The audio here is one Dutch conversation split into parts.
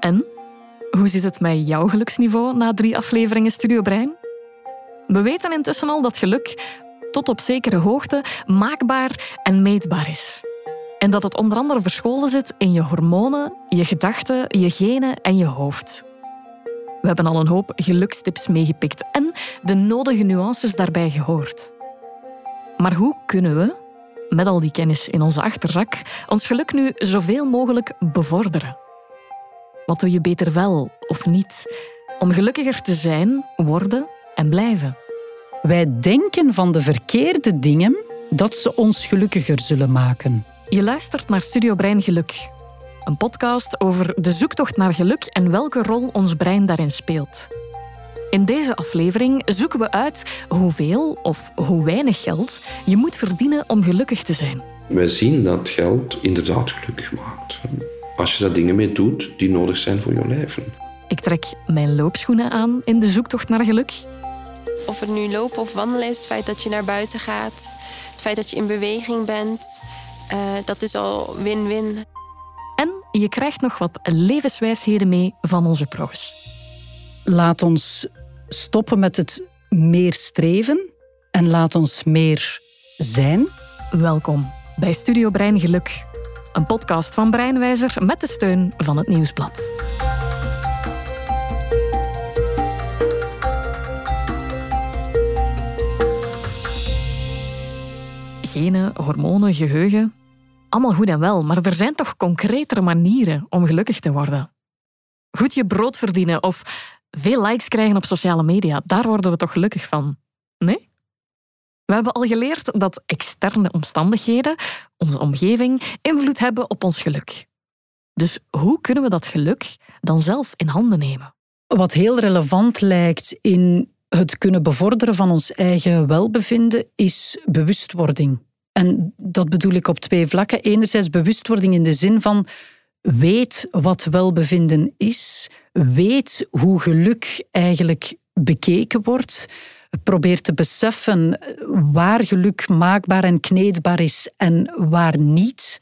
En? Hoe zit het met jouw geluksniveau na drie afleveringen Studio Brein? We weten intussen al dat geluk tot op zekere hoogte maakbaar en meetbaar is. En dat het onder andere verscholen zit in je hormonen, je gedachten, je genen en je hoofd. We hebben al een hoop gelukstips meegepikt en de nodige nuances daarbij gehoord. Maar hoe kunnen we, met al die kennis in onze achterzak, ons geluk nu zoveel mogelijk bevorderen? Wat doe je beter wel of niet om gelukkiger te zijn, worden en blijven? Wij denken van de verkeerde dingen dat ze ons gelukkiger zullen maken. Je luistert naar Studio Brein Geluk, een podcast over de zoektocht naar geluk en welke rol ons brein daarin speelt. In deze aflevering zoeken we uit hoeveel of hoe weinig geld je moet verdienen om gelukkig te zijn. Wij zien dat geld inderdaad gelukkig maakt. Als je daar dingen mee doet die nodig zijn voor je leven. Ik trek mijn loopschoenen aan in de zoektocht naar geluk. Of het nu lopen of wandelen is, het feit dat je naar buiten gaat, het feit dat je in beweging bent, uh, dat is al win-win. En je krijgt nog wat levenswijsheden mee van onze pro's. Laat ons stoppen met het meer streven en laat ons meer zijn. Welkom bij Studio Brein Geluk, een podcast van Breinwijzer met de steun van het Nieuwsblad. Genen, hormonen, geheugen. Allemaal goed en wel, maar er zijn toch concretere manieren om gelukkig te worden. Goed je brood verdienen of veel likes krijgen op sociale media, daar worden we toch gelukkig van? Nee? We hebben al geleerd dat externe omstandigheden, onze omgeving, invloed hebben op ons geluk. Dus hoe kunnen we dat geluk dan zelf in handen nemen? Wat heel relevant lijkt in het kunnen bevorderen van ons eigen welbevinden is bewustwording. En dat bedoel ik op twee vlakken. Enerzijds bewustwording in de zin van weet wat welbevinden is, weet hoe geluk eigenlijk bekeken wordt, probeer te beseffen waar geluk maakbaar en kneedbaar is en waar niet.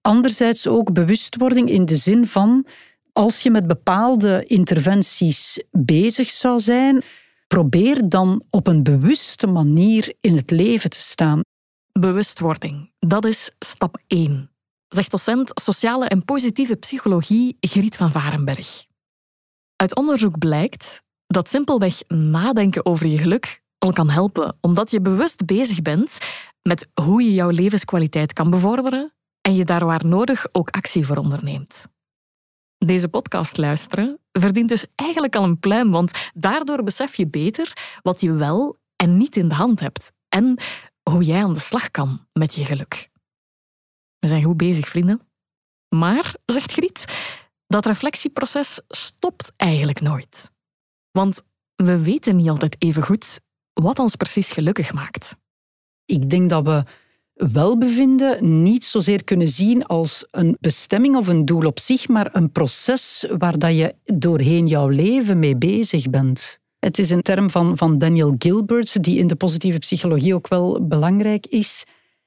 Anderzijds ook bewustwording in de zin van als je met bepaalde interventies bezig zou zijn, probeer dan op een bewuste manier in het leven te staan. Bewustwording, dat is stap 1, zegt docent sociale en positieve psychologie Griet van Varenberg. Uit onderzoek blijkt dat simpelweg nadenken over je geluk al kan helpen, omdat je bewust bezig bent met hoe je jouw levenskwaliteit kan bevorderen en je daar waar nodig ook actie voor onderneemt. Deze podcast luisteren verdient dus eigenlijk al een pluim, want daardoor besef je beter wat je wel en niet in de hand hebt en hoe jij aan de slag kan met je geluk. We zijn goed bezig, vrienden. Maar, zegt Griet, dat reflectieproces stopt eigenlijk nooit. Want we weten niet altijd even goed wat ons precies gelukkig maakt. Ik denk dat we welbevinden niet zozeer kunnen zien als een bestemming of een doel op zich, maar een proces waar dat je doorheen jouw leven mee bezig bent. Het is een term van, van Daniel Gilbert, die in de positieve psychologie ook wel belangrijk is.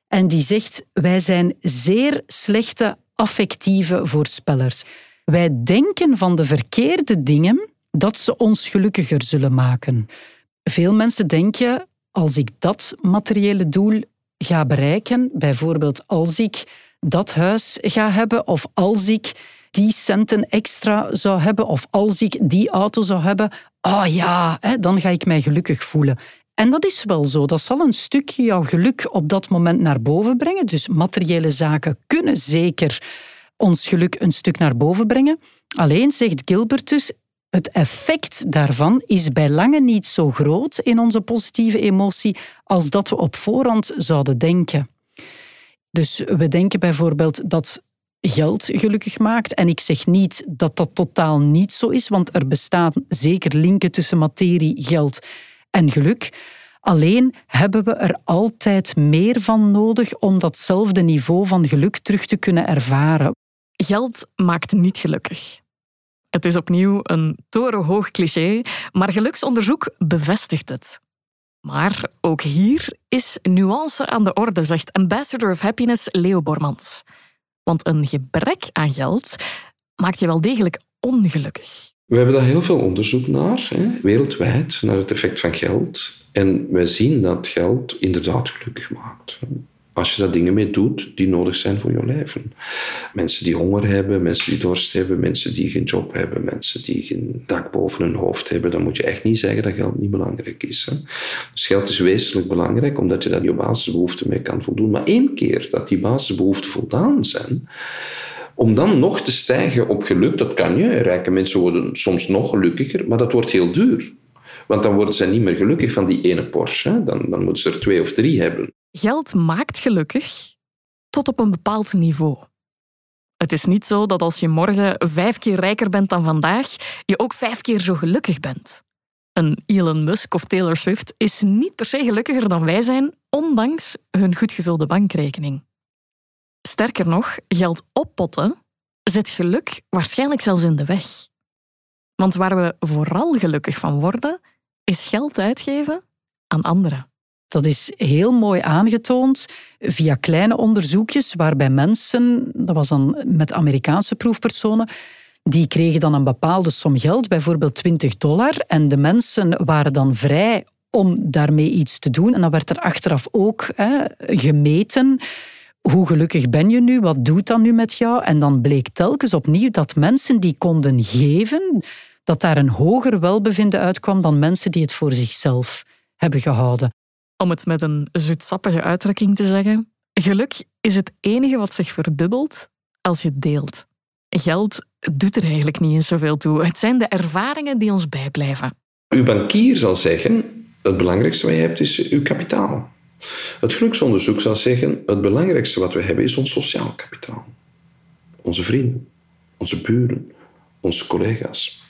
En die zegt, wij zijn zeer slechte affectieve voorspellers. Wij denken van de verkeerde dingen dat ze ons gelukkiger zullen maken. Veel mensen denken, als ik dat materiële doel ga bereiken, bijvoorbeeld als ik dat huis ga hebben of als ik die centen extra zou hebben of als ik die auto zou hebben, oh ja, dan ga ik mij gelukkig voelen. En dat is wel zo. Dat zal een stukje jouw geluk op dat moment naar boven brengen. Dus materiële zaken kunnen zeker ons geluk een stuk naar boven brengen. Alleen zegt Gilbert dus, het effect daarvan is bij lange niet zo groot in onze positieve emotie als dat we op voorhand zouden denken. Dus we denken bijvoorbeeld dat geld gelukkig maakt. En ik zeg niet dat dat totaal niet zo is, want er bestaan zeker linken tussen materie, geld en geluk. Alleen hebben we er altijd meer van nodig om datzelfde niveau van geluk terug te kunnen ervaren. Geld maakt niet gelukkig. Het is opnieuw een torenhoog cliché, maar geluksonderzoek bevestigt het. Maar ook hier is nuance aan de orde, zegt Ambassador of Happiness Leo Bormans. Want een gebrek aan geld maakt je wel degelijk ongelukkig. We hebben daar heel veel onderzoek naar, hè, wereldwijd, naar het effect van geld. En wij zien dat geld inderdaad gelukkig maakt. Als je daar dingen mee doet die nodig zijn voor je leven. Mensen die honger hebben, mensen die dorst hebben, mensen die geen job hebben, mensen die geen dak boven hun hoofd hebben, dan moet je echt niet zeggen dat geld niet belangrijk is. Hè. Dus geld is wezenlijk belangrijk omdat je daar je basisbehoeften mee kan voldoen. Maar één keer dat die basisbehoeften voldaan zijn, om dan nog te stijgen op geluk, dat kan je. Rijke mensen worden soms nog gelukkiger, maar dat wordt heel duur. Want dan worden ze niet meer gelukkig van die ene Porsche. Dan, dan moeten ze er twee of drie hebben. Geld maakt gelukkig tot op een bepaald niveau. Het is niet zo dat als je morgen vijf keer rijker bent dan vandaag, je ook vijf keer zo gelukkig bent. Een Elon Musk of Taylor Swift is niet per se gelukkiger dan wij zijn, ondanks hun goed gevulde bankrekening. Sterker nog, geld oppotten zet geluk waarschijnlijk zelfs in de weg. Want waar we vooral gelukkig van worden, is geld uitgeven aan anderen. Dat is heel mooi aangetoond via kleine onderzoekjes waarbij mensen, dat was dan met Amerikaanse proefpersonen, die kregen dan een bepaalde som geld, bijvoorbeeld 20 dollar, en de mensen waren dan vrij om daarmee iets te doen. En dan werd er achteraf ook hè, gemeten hoe gelukkig ben je nu? Wat doet dat nu met jou? En dan bleek telkens opnieuw dat mensen die konden geven, dat daar een hoger welbevinden uitkwam dan mensen die het voor zichzelf hebben gehouden. Om het met een zoetsappige uitdrukking te zeggen, geluk is het enige wat zich verdubbelt als je deelt. Geld doet er eigenlijk niet eens zoveel toe. Het zijn de ervaringen die ons bijblijven. Uw bankier zal zeggen, het belangrijkste wat je hebt is uw kapitaal. Het geluksonderzoek zal zeggen, het belangrijkste wat we hebben is ons sociaal kapitaal. Onze vrienden, onze buren, onze collega's.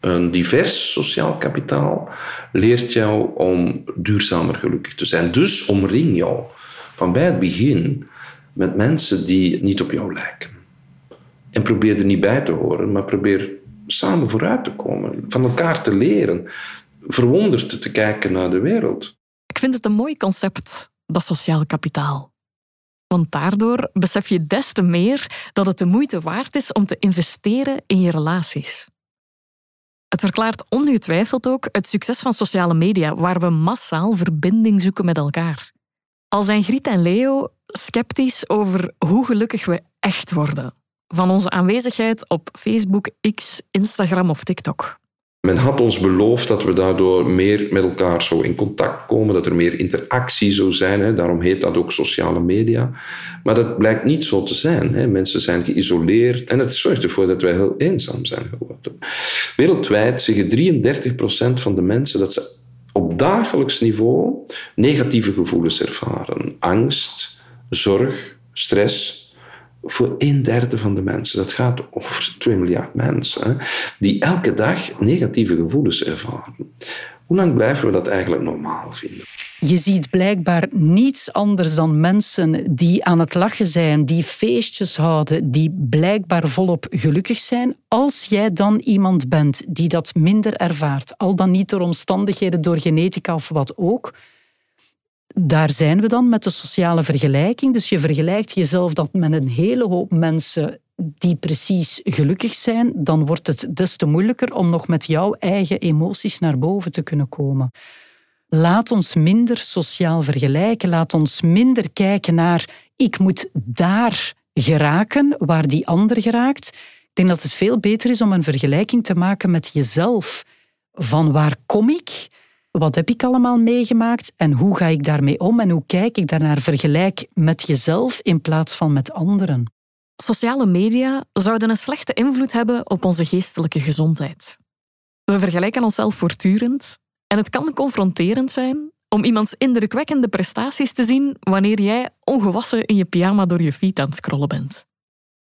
Een divers sociaal kapitaal leert jou om duurzamer gelukkig te zijn. Dus omring jou van bij het begin met mensen die niet op jou lijken. En probeer er niet bij te horen, maar probeer samen vooruit te komen, van elkaar te leren, verwonderd te kijken naar de wereld. Ik vind het een mooi concept, dat sociaal kapitaal. Want daardoor besef je des te meer dat het de moeite waard is om te investeren in je relaties. Het verklaart ongetwijfeld ook het succes van sociale media, waar we massaal verbinding zoeken met elkaar. Al zijn Griet en Leo sceptisch over hoe gelukkig we echt worden. Van onze aanwezigheid op Facebook, X, Instagram of TikTok. Men had ons beloofd dat we daardoor meer met elkaar zo in contact komen, dat er meer interactie zou zijn. Hè. Daarom heet dat ook sociale media. Maar dat blijkt niet zo te zijn. Hè. Mensen zijn geïsoleerd en het zorgt ervoor dat wij heel eenzaam zijn geworden. Wereldwijd zeggen 33% van de mensen dat ze op dagelijks niveau negatieve gevoelens ervaren. Angst, zorg, stress, voor een derde van de mensen. Dat gaat over 2 miljard mensen, die elke dag negatieve gevoelens ervaren. Hoe lang blijven we dat eigenlijk normaal vinden? Je ziet blijkbaar niets anders dan mensen die aan het lachen zijn, die feestjes houden, die blijkbaar volop gelukkig zijn. Als jij dan iemand bent die dat minder ervaart, al dan niet door omstandigheden, door genetica of wat ook, daar zijn we dan met de sociale vergelijking. Dus je vergelijkt jezelf dat met een hele hoop mensen die precies gelukkig zijn, dan wordt het des te moeilijker om nog met jouw eigen emoties naar boven te kunnen komen. Laat ons minder sociaal vergelijken. Laat ons minder kijken naar ik moet daar geraken waar die ander geraakt. Ik denk dat het veel beter is om een vergelijking te maken met jezelf. Van waar kom ik? Wat heb ik allemaal meegemaakt en hoe ga ik daarmee om en hoe kijk ik daarnaar vergelijk met jezelf in plaats van met anderen? Sociale media zouden een slechte invloed hebben op onze geestelijke gezondheid. We vergelijken onszelf voortdurend en het kan confronterend zijn om iemands indrukwekkende prestaties te zien wanneer jij ongewassen in je pyjama door je feed aan het scrollen bent.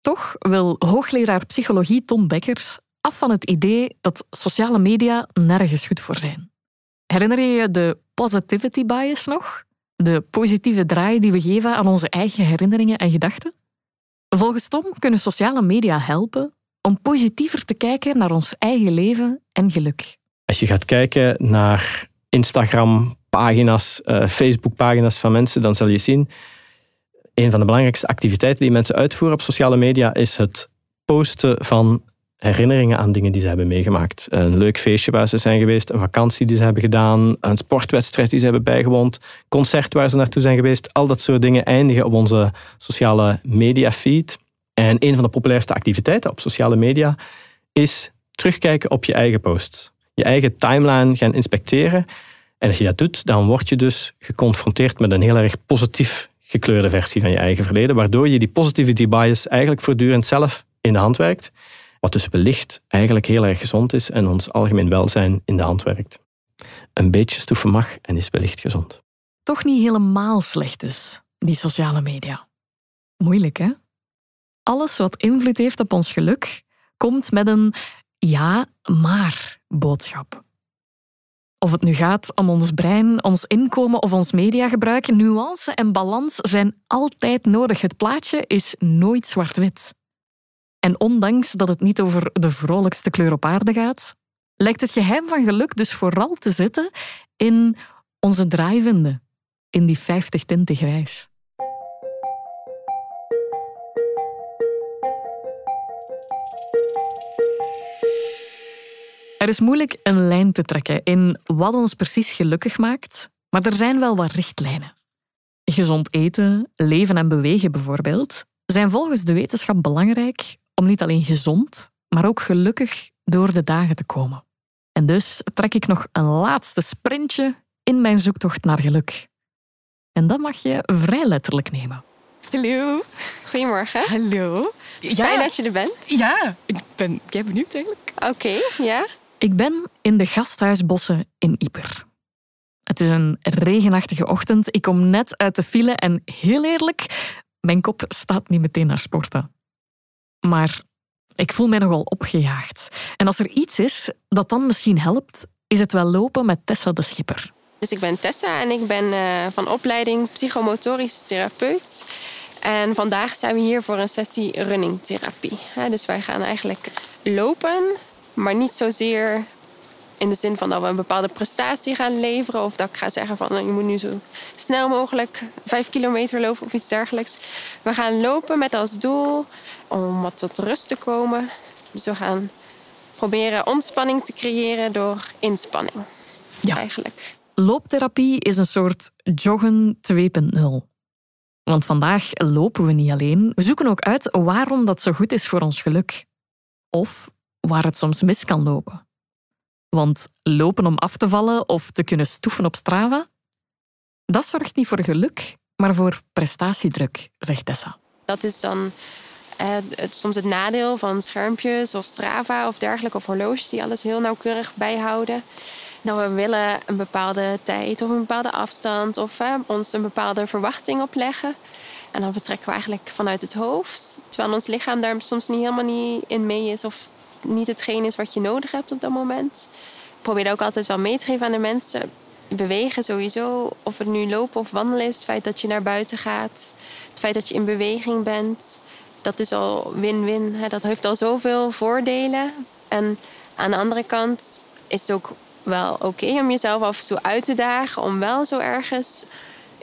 Toch wil hoogleraar psychologie Tom Beckers af van het idee dat sociale media nergens goed voor zijn. Herinner je je de positivity bias nog? De positieve draai die we geven aan onze eigen herinneringen en gedachten? Volgens Tom kunnen sociale media helpen om positiever te kijken naar ons eigen leven en geluk. Als je gaat kijken naar Instagram-pagina's, uh, Facebook-pagina's van mensen, dan zal je zien een van de belangrijkste activiteiten die mensen uitvoeren op sociale media is het posten van herinneringen aan dingen die ze hebben meegemaakt. Een leuk feestje waar ze zijn geweest, een vakantie die ze hebben gedaan, een sportwedstrijd die ze hebben bijgewoond, concert waar ze naartoe zijn geweest. Al dat soort dingen eindigen op onze sociale media feed. En een van de populairste activiteiten op sociale media is terugkijken op je eigen posts. Je eigen timeline gaan inspecteren. En als je dat doet, dan word je dus geconfronteerd met een heel erg positief gekleurde versie van je eigen verleden, waardoor je die positivity bias eigenlijk voortdurend zelf in de hand werkt. Wat dus wellicht eigenlijk heel erg gezond is en ons algemeen welzijn in de hand werkt. Een beetje stoeven mag en is wellicht gezond. Toch niet helemaal slecht dus, die sociale media. Moeilijk, hè? Alles wat invloed heeft op ons geluk, komt met een ja, maar boodschap. Of het nu gaat om ons brein, ons inkomen of ons mediagebruik, nuance en balans zijn altijd nodig. Het plaatje is nooit zwart-wit. En ondanks dat het niet over de vrolijkste kleur op aarde gaat, lijkt het geheim van geluk dus vooral te zitten in onze draaivinden, in die 50 tinten grijs. Er is moeilijk een lijn te trekken in wat ons precies gelukkig maakt, maar er zijn wel wat richtlijnen. Gezond eten, leven en bewegen bijvoorbeeld, zijn volgens de wetenschap belangrijk om niet alleen gezond, maar ook gelukkig door de dagen te komen. En dus trek ik nog een laatste sprintje in mijn zoektocht naar geluk. En dat mag je vrij letterlijk nemen. Hallo. Goedemorgen. Hallo. Ja. Fijn dat je er bent. Ja, ik ben jij benieuwd eigenlijk. Oké, ja. Ik ben in de gasthuisbossen in Ieper. Het is een regenachtige ochtend. Ik kom net uit de file en heel eerlijk, mijn kop staat niet meteen naar sporten. Maar ik voel mij nogal opgejaagd. En als er iets is dat dan misschien helpt, is het wel lopen met Tessa de Schipper. Dus ik ben Tessa en ik ben eh, van opleiding psychomotorisch therapeut. En vandaag zijn we hier voor een sessie runningtherapie. Dus wij gaan eigenlijk lopen, maar niet zozeer in de zin van dat we een bepaalde prestatie gaan leveren. Of dat ik ga zeggen van nou, je moet nu zo snel mogelijk vijf kilometer lopen of iets dergelijks. We gaan lopen met als doel om wat tot rust te komen. Dus we gaan proberen ontspanning te creëren door inspanning. Ja. Eigenlijk. Looptherapie is een soort joggen 2.0. Want vandaag lopen we niet alleen. We zoeken ook uit waarom dat zo goed is voor ons geluk. Of waar het soms mis kan lopen. Want lopen om af te vallen of te kunnen stoeven op Strava, dat zorgt niet voor geluk, maar voor prestatiedruk, zegt Tessa. Dat is dan eh, soms het nadeel van schermpjes of Strava of dergelijke, of horloges die alles heel nauwkeurig bijhouden. Dat we willen een bepaalde tijd of een bepaalde afstand of eh, ons een bepaalde verwachting opleggen. En dan vertrekken we eigenlijk vanuit het hoofd. Terwijl ons lichaam daar soms niet helemaal niet in mee is of niet hetgeen is wat je nodig hebt op dat moment. Ik probeer ook altijd wel mee te geven aan de mensen. Bewegen sowieso, of het nu lopen of wandelen is, het feit dat je naar buiten gaat, het feit dat je in beweging bent, dat is al win-win. Dat heeft al zoveel voordelen. En aan de andere kant is het ook wel oké om jezelf af en toe uit te dagen, om wel zo ergens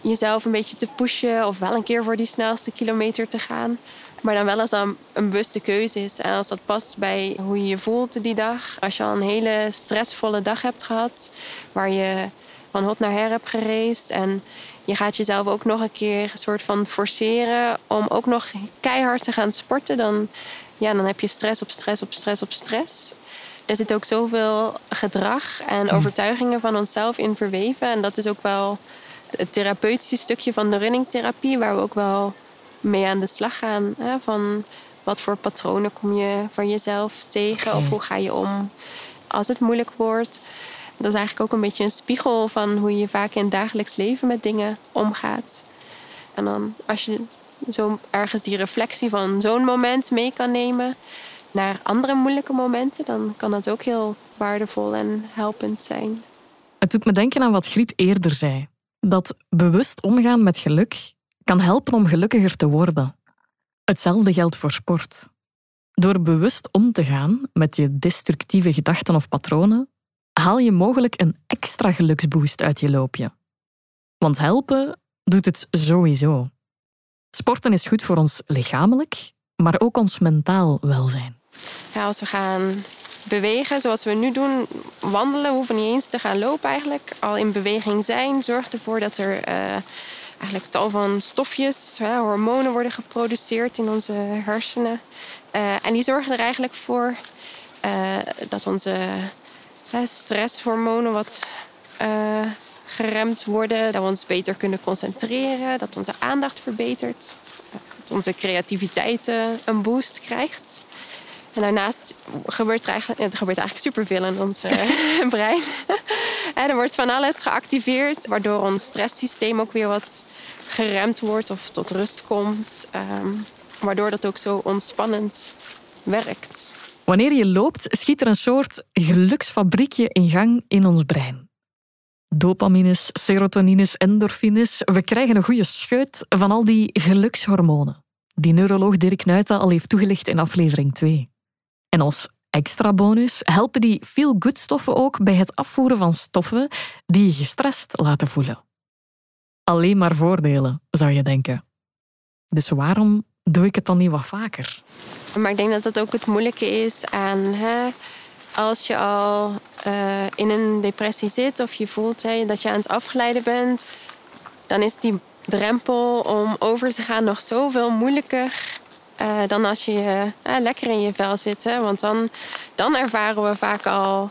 jezelf een beetje te pushen of wel een keer voor die snelste kilometer te gaan. Maar dan wel als dat een bewuste keuze is en als dat past bij hoe je je voelt die dag. Als je al een hele stressvolle dag hebt gehad, waar je van hot naar her hebt gereisd en je gaat jezelf ook nog een keer een soort van forceren om ook nog keihard te gaan sporten, dan, ja, dan heb je stress op stress op stress op stress. Er zit ook zoveel gedrag en overtuigingen van onszelf in verweven. En dat is ook wel het therapeutische stukje van de runningtherapie, waar we ook wel mee aan de slag gaan. Hè? Van wat voor patronen kom je van jezelf tegen of hoe ga je om als het moeilijk wordt. Dat is eigenlijk ook een beetje een spiegel van hoe je vaak in het dagelijks leven met dingen omgaat. En dan als je zo ergens die reflectie van zo'n moment mee kan nemen naar andere moeilijke momenten, dan kan dat ook heel waardevol en helpend zijn. Het doet me denken aan wat Griet eerder zei. Dat bewust omgaan met geluk kan helpen om gelukkiger te worden. Hetzelfde geldt voor sport. Door bewust om te gaan met je destructieve gedachten of patronen, haal je mogelijk een extra geluksboost uit je loopje. Want helpen doet het sowieso. Sporten is goed voor ons lichamelijk, maar ook ons mentaal welzijn. Ja, als we gaan bewegen, zoals we nu doen, wandelen, hoeven niet eens te gaan lopen eigenlijk. Al in beweging zijn zorgt ervoor dat er uh, eigenlijk tal van stofjes, hè, hormonen worden geproduceerd in onze hersenen. Uh, en die zorgen er eigenlijk voor uh, dat onze stresshormonen wat geremd worden, dat we ons beter kunnen concentreren, dat onze aandacht verbetert, dat onze creativiteit een boost krijgt. En daarnaast gebeurt er eigenlijk, gebeurt eigenlijk superveel in ons brein. En er wordt van alles geactiveerd, waardoor ons stresssysteem ook weer wat geremd wordt of tot rust komt. Um, waardoor dat ook zo ontspannend werkt. Wanneer je loopt, schiet er een soort geluksfabriekje in gang in ons brein. Dopamines, serotonines, endorfines. We krijgen een goede scheut van al die gelukshormonen. Die neuroloog Dirk Nuiten al heeft toegelicht in aflevering 2. En als extra bonus helpen die feel-good stoffen ook bij het afvoeren van stoffen die je gestrest laten voelen. Alleen maar voordelen, zou je denken. Dus waarom doe ik het dan niet wat vaker? Maar ik denk dat dat ook het moeilijke is aan hè, als je al uh, in een depressie zit of je voelt dat je aan het afglijden bent, dan is die drempel om over te gaan nog zoveel moeilijker uh, dan als je uh, lekker in je vel zit. Hè? Want dan, dan ervaren we vaak al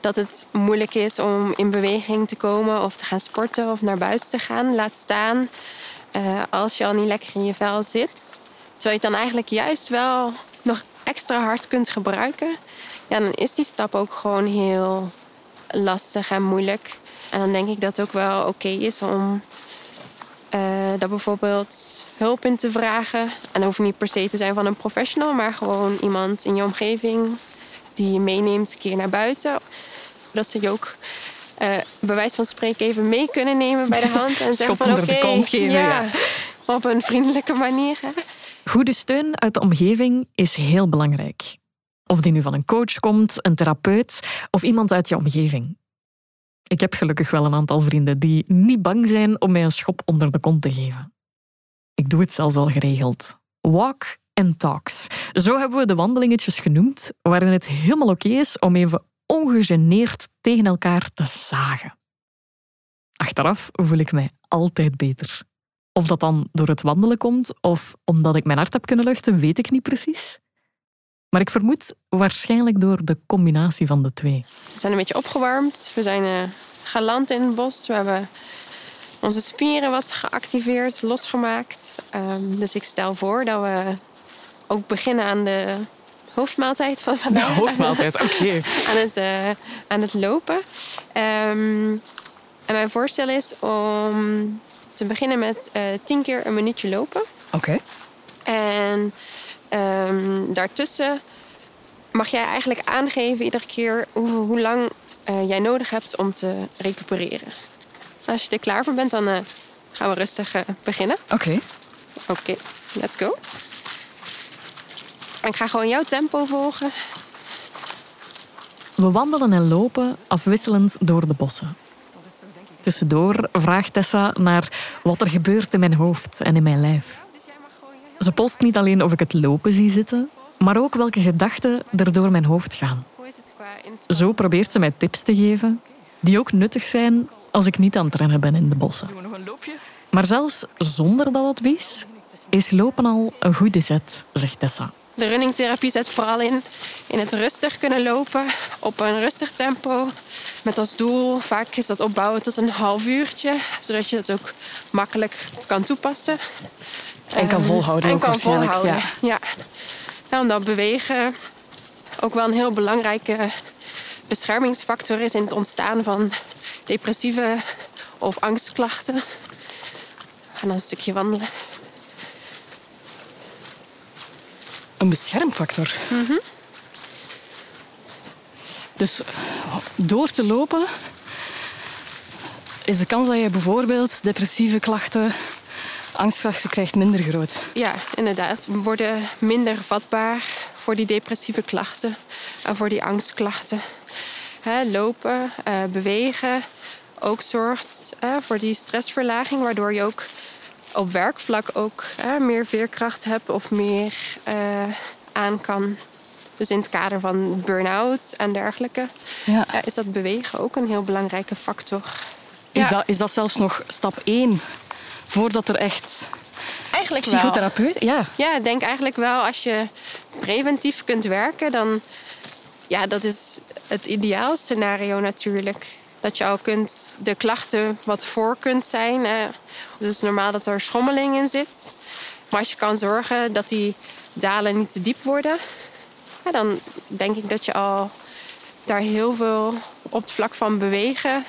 dat het moeilijk is om in beweging te komen of te gaan sporten of naar buiten te gaan. Laat staan uh, als je al niet lekker in je vel zit. Terwijl je het dan eigenlijk juist wel nog extra hard kunt gebruiken. Ja, dan is die stap ook gewoon heel lastig en moeilijk. En dan denk ik dat het ook wel oké is om uh, daar bijvoorbeeld hulp in te vragen. En dat hoeft niet per se te zijn van een professional, maar gewoon iemand in je omgeving die je meeneemt een keer naar buiten. Dat ze je ook uh, bij wijze van spreken even mee kunnen nemen bij de hand. En zeggen van oké, okay, ja, ja, op een vriendelijke manier. Hè. Goede steun uit de omgeving is heel belangrijk. Of die nu van een coach komt, een therapeut of iemand uit je omgeving. Ik heb gelukkig wel een aantal vrienden die niet bang zijn om mij een schop onder de kont te geven. Ik doe het zelfs al geregeld. Walk and talks. Zo hebben we de wandelingetjes genoemd, waarin het helemaal oké is om even ongegeneerd tegen elkaar te zagen. Achteraf voel ik mij altijd beter. Of dat dan door het wandelen komt of omdat ik mijn hart heb kunnen luchten, weet ik niet precies. Maar ik vermoed waarschijnlijk door de combinatie van de twee. We zijn een beetje opgewarmd. We zijn uh, geland in het bos. We hebben onze spieren wat geactiveerd, losgemaakt. Um, dus ik stel voor dat we ook beginnen aan de hoofdmaaltijd van vandaag. De hoofdmaaltijd, oké. Okay. aan, het, uh, aan het lopen. Um, en mijn voorstel is om te beginnen met uh, tien keer een minuutje lopen. Oké. Okay. En um, daartussen mag jij eigenlijk aangeven iedere keer hoe, hoe lang uh, jij nodig hebt om te recupereren. Als je er klaar voor bent, dan uh, gaan we rustig uh, beginnen. Oké. Okay. Oké, okay, let's go. En ik ga gewoon jouw tempo volgen. We wandelen en lopen afwisselend door de bossen. Tussendoor vraagt Tessa naar wat er gebeurt in mijn hoofd en in mijn lijf. Ze post niet alleen of ik het lopen zie zitten, maar ook welke gedachten er door mijn hoofd gaan. Zo probeert ze mij tips te geven die ook nuttig zijn als ik niet aan het rennen ben in de bossen. Maar zelfs zonder dat advies is lopen al een goede zet, zegt Tessa. De runningtherapie zet vooral in in het rustig kunnen lopen op een rustig tempo. Met als doel, vaak is dat opbouwen tot een half uurtje, zodat je het ook makkelijk kan toepassen. En kan volhouden. En kan volhouden, ja. ja. ja. Omdat bewegen ook wel een heel belangrijke beschermingsfactor is in het ontstaan van depressieve of angstklachten. We gaan dan een stukje wandelen. Een beschermfactor? Mm -hmm. Dus door te lopen is de kans dat je bijvoorbeeld depressieve klachten, angstklachten krijgt minder groot. Ja, inderdaad. We worden minder vatbaar voor die depressieve klachten en voor die angstklachten. lopen, uh, bewegen, ook zorgt voor die stressverlaging, waardoor je ook op werkvlak ook meer veerkracht heb of meer uh, aan kan. Dus in het kader van burn-out en dergelijke ja. is dat bewegen ook een heel belangrijke factor. Is, dat, is dat zelfs nog stap één voordat er echt eigenlijk psychotherapeut? Wel. Ja. ja, ik denk eigenlijk wel als je preventief kunt werken, dan ja, dat is het ideaal scenario natuurlijk. Dat je al kunt de klachten wat voor kunt zijn. Het is normaal dat er schommeling in zit. Maar als je kan zorgen dat die dalen niet te diep worden, ja, dan denk ik dat je al daar heel veel op het vlak van bewegen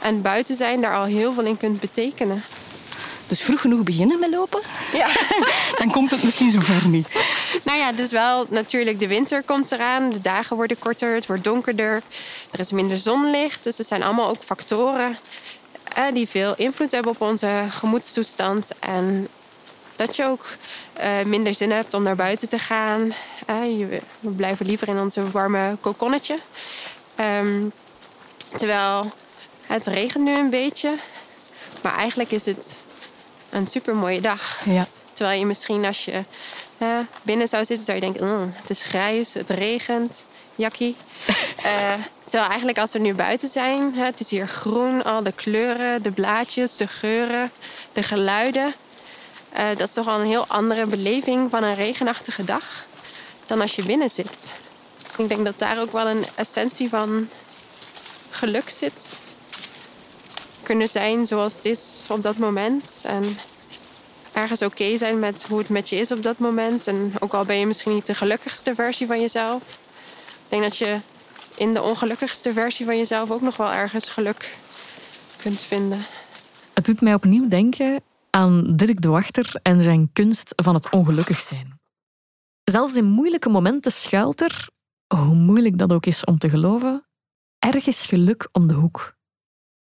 en buiten zijn, daar al heel veel in kunt betekenen. Dus vroeg genoeg beginnen met lopen? Ja. Dan komt het misschien zover niet. Nou ja, dus wel natuurlijk de winter komt eraan. De dagen worden korter, het wordt donkerder. Er is minder zonlicht. Dus het zijn allemaal ook factoren eh, die veel invloed hebben op onze gemoedstoestand. En dat je ook eh, minder zin hebt om naar buiten te gaan. Uh, we blijven liever in onze warme kokonnetje. Um, terwijl het regent nu een beetje. Maar eigenlijk is het een super mooie dag. Ja. Terwijl je misschien als je uh, binnen zou zitten, zou je denken: mm, het is grijs, het regent, jakkie. uh, terwijl eigenlijk als we nu buiten zijn, het is hier groen, al de kleuren, de blaadjes, de geuren, de geluiden. Uh, dat is toch al een heel andere beleving van een regenachtige dag dan als je binnen zit. Ik denk dat daar ook wel een essentie van geluk zit kunnen zijn zoals het is op dat moment. En ergens oké zijn met hoe het met je is op dat moment. En ook al ben je misschien niet de gelukkigste versie van jezelf. Ik denk dat je in de ongelukkigste versie van jezelf ook nog wel ergens geluk kunt vinden. Het doet mij opnieuw denken aan Dirk de Wachter en zijn kunst van het ongelukkig zijn. Zelfs in moeilijke momenten schuilt er, hoe moeilijk dat ook is om te geloven, ergens geluk om de hoek.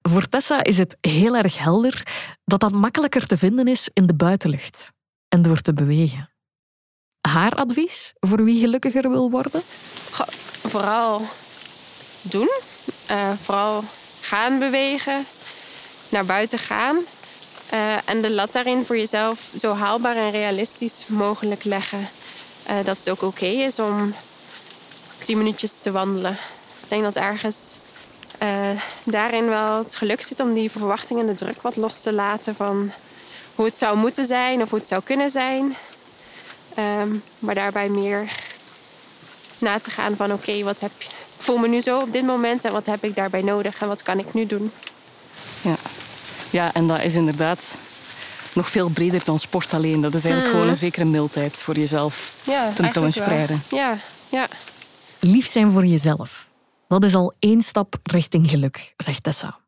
Voor Tessa is het heel erg helder dat dat makkelijker te vinden is in de buitenlucht en door te bewegen. Haar advies voor wie gelukkiger wil worden? vooral doen. Uh, vooral gaan bewegen. Naar buiten gaan. Uh, en de lat daarin voor jezelf zo haalbaar en realistisch mogelijk leggen. Uh, dat het ook oké is om tien minuutjes te wandelen. Ik denk dat ergens uh, daarin wel het geluk zit om die verwachting en de druk wat los te laten van hoe het zou moeten zijn of hoe het zou kunnen zijn. Um, maar daarbij meer na te gaan van oké, wat heb je. Ik voel me nu zo op dit moment en wat heb ik daarbij nodig en wat kan ik nu doen? Ja, ja en dat is inderdaad nog veel breder dan sport alleen. Dat is eigenlijk mm. gewoon een zekere mildheid voor jezelf ja, tentoonspreiden. Ja, ja. Lief zijn voor jezelf. Dat is al één stap richting geluk, zegt Tessa.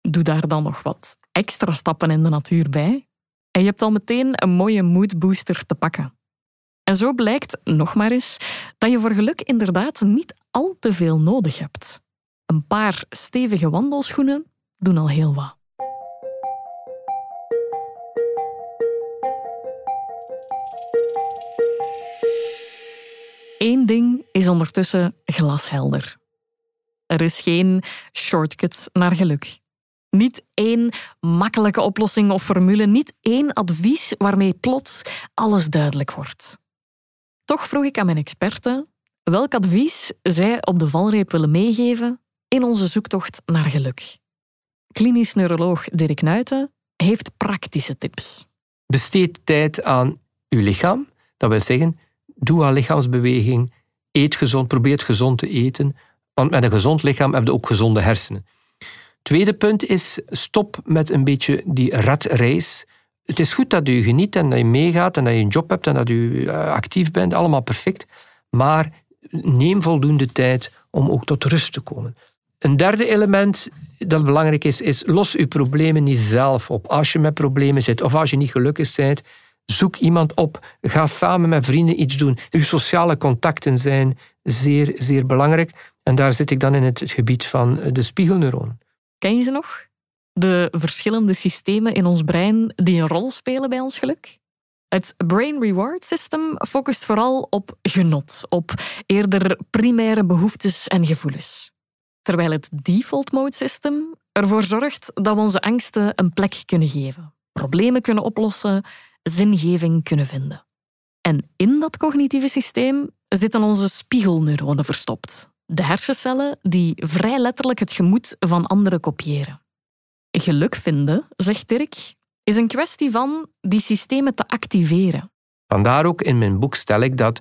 Doe daar dan nog wat extra stappen in de natuur bij en je hebt al meteen een mooie moodbooster te pakken. En zo blijkt, nog maar eens, dat je voor geluk inderdaad niet al te veel nodig hebt. Een paar stevige wandelschoenen doen al heel wat. Eén ding is ondertussen glashelder. Er is geen shortcut naar geluk. Niet één makkelijke oplossing of formule, niet één advies waarmee plots alles duidelijk wordt. Toch vroeg ik aan mijn experten welk advies zij op de valreep willen meegeven in onze zoektocht naar geluk. Klinisch neuroloog Dirk Nuiten heeft praktische tips. Besteed tijd aan uw lichaam. Dat wil zeggen, doe aan lichaamsbeweging, eet gezond, probeer gezond te eten, want met een gezond lichaam heb je ook gezonde hersenen. Tweede punt is, stop met een beetje die ratrace. Het is goed dat u geniet en dat je meegaat en dat je een job hebt en dat u eh, actief bent, allemaal perfect. Maar neem voldoende tijd om ook tot rust te komen. Een derde element dat belangrijk is, is los uw problemen niet zelf op. Als je met problemen zit of als je niet gelukkig bent, zoek iemand op. Ga samen met vrienden iets doen. Uw sociale contacten zijn zeer, zeer belangrijk. En daar zit ik dan in het gebied van de spiegelneuronen. Ken je ze nog? De verschillende systemen in ons brein die een rol spelen bij ons geluk? Het Brain Reward System focust vooral op genot, op eerder primaire behoeftes en gevoelens. Terwijl het Default Mode System ervoor zorgt dat we onze angsten een plek kunnen geven. problemen kunnen oplossen, zingeving kunnen vinden. En in dat cognitieve systeem zitten onze spiegelneuronen verstopt. De hersencellen die vrij letterlijk het gemoed van anderen kopiëren. Geluk vinden, zegt Dirk, is een kwestie van die systemen te activeren. Vandaar ook in mijn boek stel ik dat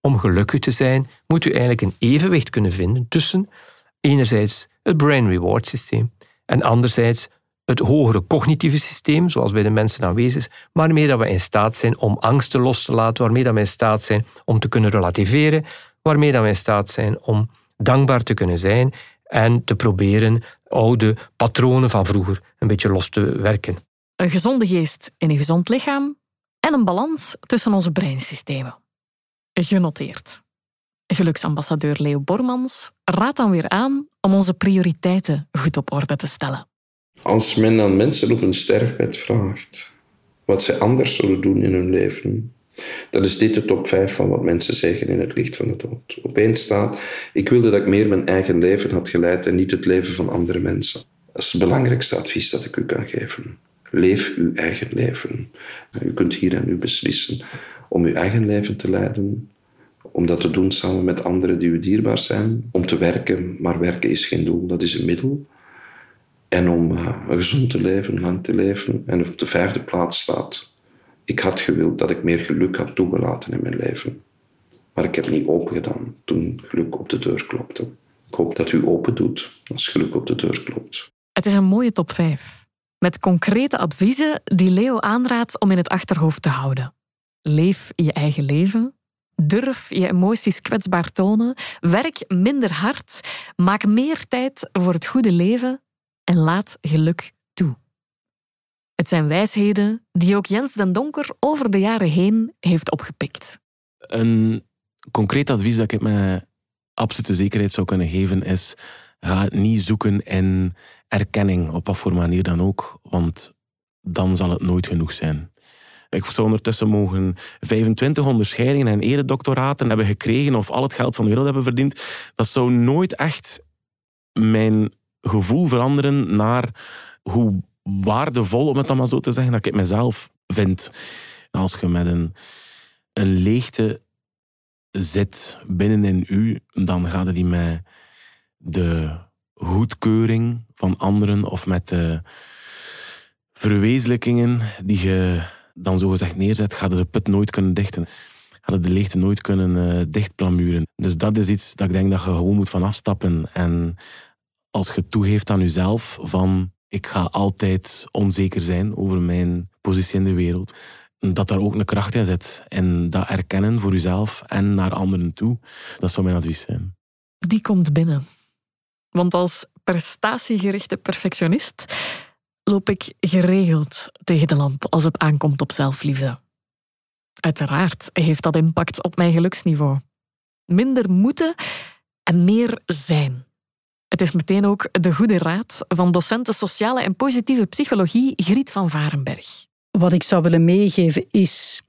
om gelukkig te zijn, moet u eigenlijk een evenwicht kunnen vinden tussen enerzijds het brain reward systeem en anderzijds het hogere cognitieve systeem, zoals bij de mensen aanwezig is, waarmee dat we in staat zijn om angsten los te laten, waarmee dat we in staat zijn om te kunnen relativeren, waarmee dat we in staat zijn om dankbaar te kunnen zijn en te proberen oude patronen van vroeger een beetje los te werken. Een gezonde geest in een gezond lichaam en een balans tussen onze breinsystemen. Genoteerd. Geluksambassadeur Leo Bormans raadt dan weer aan om onze prioriteiten goed op orde te stellen. Als men aan mensen op een sterfbed vraagt wat ze anders zullen doen in hun leven, dan is dit de top 5 van wat mensen zeggen in het licht van de dood. Opeens staat, ik wilde dat ik meer mijn eigen leven had geleid en niet het leven van andere mensen. Dat is het belangrijkste advies dat ik u kan geven. Leef uw eigen leven. U kunt hier en nu beslissen om uw eigen leven te leiden, om dat te doen samen met anderen die u dierbaar zijn, om te werken, maar werken is geen doel, dat is een middel. En om uh, gezond te leven, lang te leven. En op de vijfde plaats staat, ik had gewild dat ik meer geluk had toegelaten in mijn leven. Maar ik heb niet open gedaan toen geluk op de deur klopte. Ik hoop dat u open doet als geluk op de deur klopt. Het is een mooie top 5. Met concrete adviezen die Leo aanraadt om in het achterhoofd te houden. Leef je eigen leven. Durf je emoties kwetsbaar tonen. Werk minder hard. Maak meer tijd voor het goede leven. En laat geluk. Het zijn wijsheden die ook Jens den Donker over de jaren heen heeft opgepikt. Een concreet advies dat ik met absolute zekerheid zou kunnen geven is: ga niet zoeken in erkenning, op wat voor manier dan ook, want dan zal het nooit genoeg zijn. Ik zou ondertussen mogen 25 onderscheidingen en eredoctoraten hebben gekregen of al het geld van de wereld hebben verdiend. Dat zou nooit echt mijn gevoel veranderen naar hoe waardevol, om het dan maar zo te zeggen, dat ik mezelf vind. Als je met een, een leegte zit binnenin u, dan gaat die met de goedkeuring van anderen of met de verwezenlijkingen die je dan zogezegd neerzet, gaat de put nooit kunnen dichten. Gaat de leegte nooit kunnen uh, dichtplamuren. Dus dat is iets dat ik denk dat je gewoon moet van afstappen. En als je toegeeft aan jezelf van ik ga altijd onzeker zijn over mijn positie in de wereld, dat daar ook een kracht in zit. En dat erkennen voor jezelf en naar anderen toe, dat zou mijn advies zijn. Die komt binnen. Want als prestatiegerichte perfectionist loop ik geregeld tegen de lamp als het aankomt op zelfliefde. Uiteraard heeft dat impact op mijn geluksniveau. Minder moeten en meer zijn. Het is meteen ook de goede raad van docenten sociale en positieve psychologie Griet van Varenberg. Wat ik zou willen meegeven is: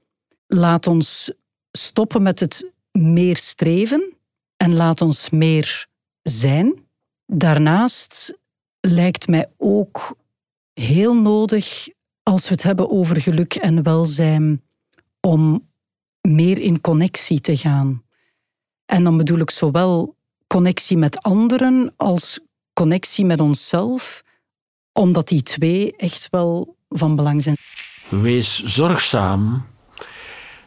laat ons stoppen met het meer streven en laat ons meer zijn. Daarnaast lijkt mij ook heel nodig, als we het hebben over geluk en welzijn, om meer in connectie te gaan. En dan bedoel ik zowel connectie met anderen als connectie met onszelf, omdat die twee echt wel van belang zijn. Wees zorgzaam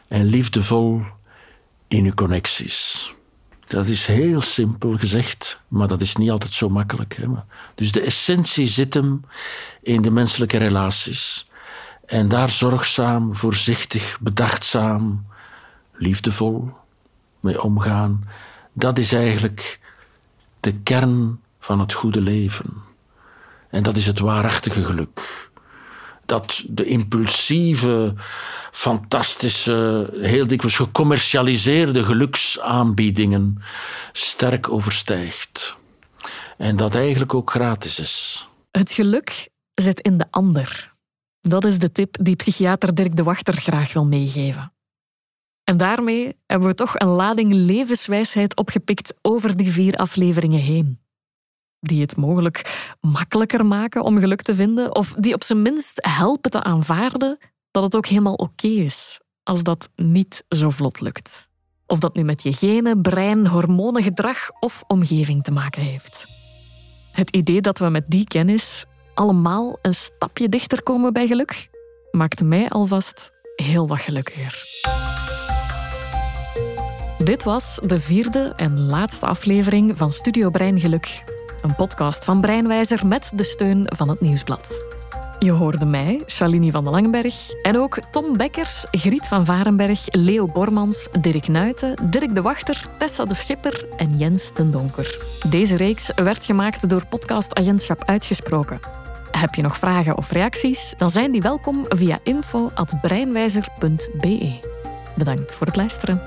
en liefdevol in uw connecties. Dat is heel simpel gezegd, maar dat is niet altijd zo makkelijk. Hè? Dus de essentie zit hem in de menselijke relaties. En daar zorgzaam, voorzichtig, bedachtzaam, liefdevol mee omgaan. Dat is eigenlijk de kern van het goede leven. En dat is het waarachtige geluk. Dat de impulsieve, fantastische, heel dikwijls gecommercialiseerde geluksaanbiedingen sterk overstijgt. En dat eigenlijk ook gratis is. Het geluk zit in de ander. Dat is de tip die psychiater Dirk de Wachter graag wil meegeven. En daarmee hebben we toch een lading levenswijsheid opgepikt over die vier afleveringen heen. die het mogelijk makkelijker maken om geluk te vinden, of die op zijn minst helpen te aanvaarden dat het ook helemaal oké is als dat niet zo vlot lukt. Of dat nu met je genen, brein, hormonen, gedrag of omgeving te maken heeft. Het idee dat we met die kennis allemaal een stapje dichter komen bij geluk, maakt mij alvast heel wat gelukkiger. Dit was de vierde en laatste aflevering van Studio Breingeluk, een podcast van Breinwijzer met de steun van het Nieuwsblad. Je hoorde mij, Shalini van den Langenberg, en ook Tom Bekkers, Griet van Varenberg, Leo Bormans, Dirk Nuiten, Dirk de Wachter, Tessa de Schipper en Jens den Donker. Deze reeks werd gemaakt door podcast Agentschap Uitgesproken. Heb je nog vragen of reacties? Dan zijn die welkom via info.breinwijzer.be. Bedankt voor het luisteren.